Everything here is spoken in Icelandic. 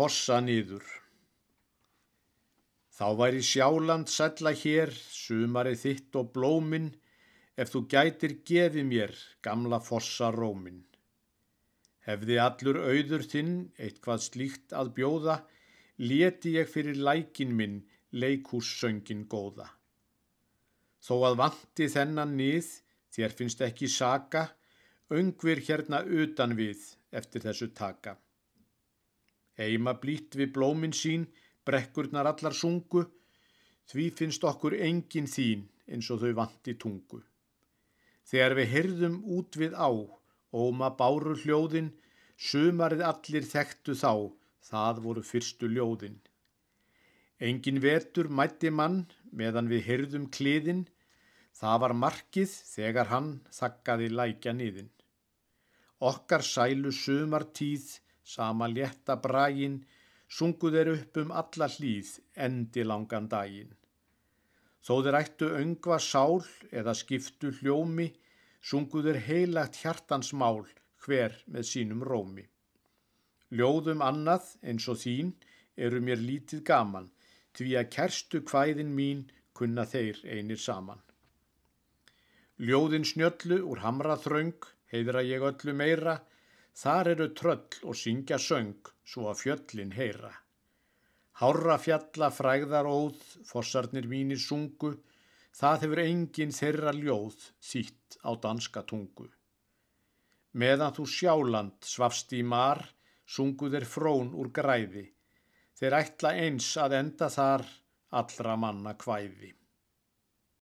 Fossa niður Þá væri sjáland sætla hér, sumarið þitt og blómin, ef þú gætir gefi mér gamla fossa rómin. Hefði allur auður þinn eitthvað slíkt að bjóða, leti ég fyrir lækin minn leikússöngin góða. Þó að vanti þennan nið, þér finnst ekki saka, öngvir hérna utan við eftir þessu taka. Heima blít við blómin sín, brekkurnar allar sungu, því finnst okkur engin þín eins og þau vanti tungu. Þegar við hyrðum út við á, óma báru hljóðin, sumarið allir þekktu þá, það voru fyrstu ljóðin. Engin vetur mætti mann meðan við hyrðum kliðin, það var markið þegar hann þakkaði lækja niðin. Okkar sælu sumartíð, sama létta brægin, sungu þeir upp um alla hlýð endi langan daginn. Þó þeir ættu öngva sál eða skiptu hljómi, sungu þeir heilagt hjartans mál hver með sínum rómi. Ljóðum annað eins og þín eru mér lítið gaman, því að kerstu kvæðin mín kunna þeir einir saman. Ljóðin snjöllu úr hamra þraung, heiðra ég öllu meira, Þar eru tröll og syngja söng svo að fjöllin heyra. Hárra fjalla fræðar óð, fossarnir mínir sungu, það hefur enginn þeirra ljóð þýtt á danska tungu. Meðan þú sjáland svafst í mar, sungu þeir frón úr græði, þeir ætla eins að enda þar allra manna kvæði.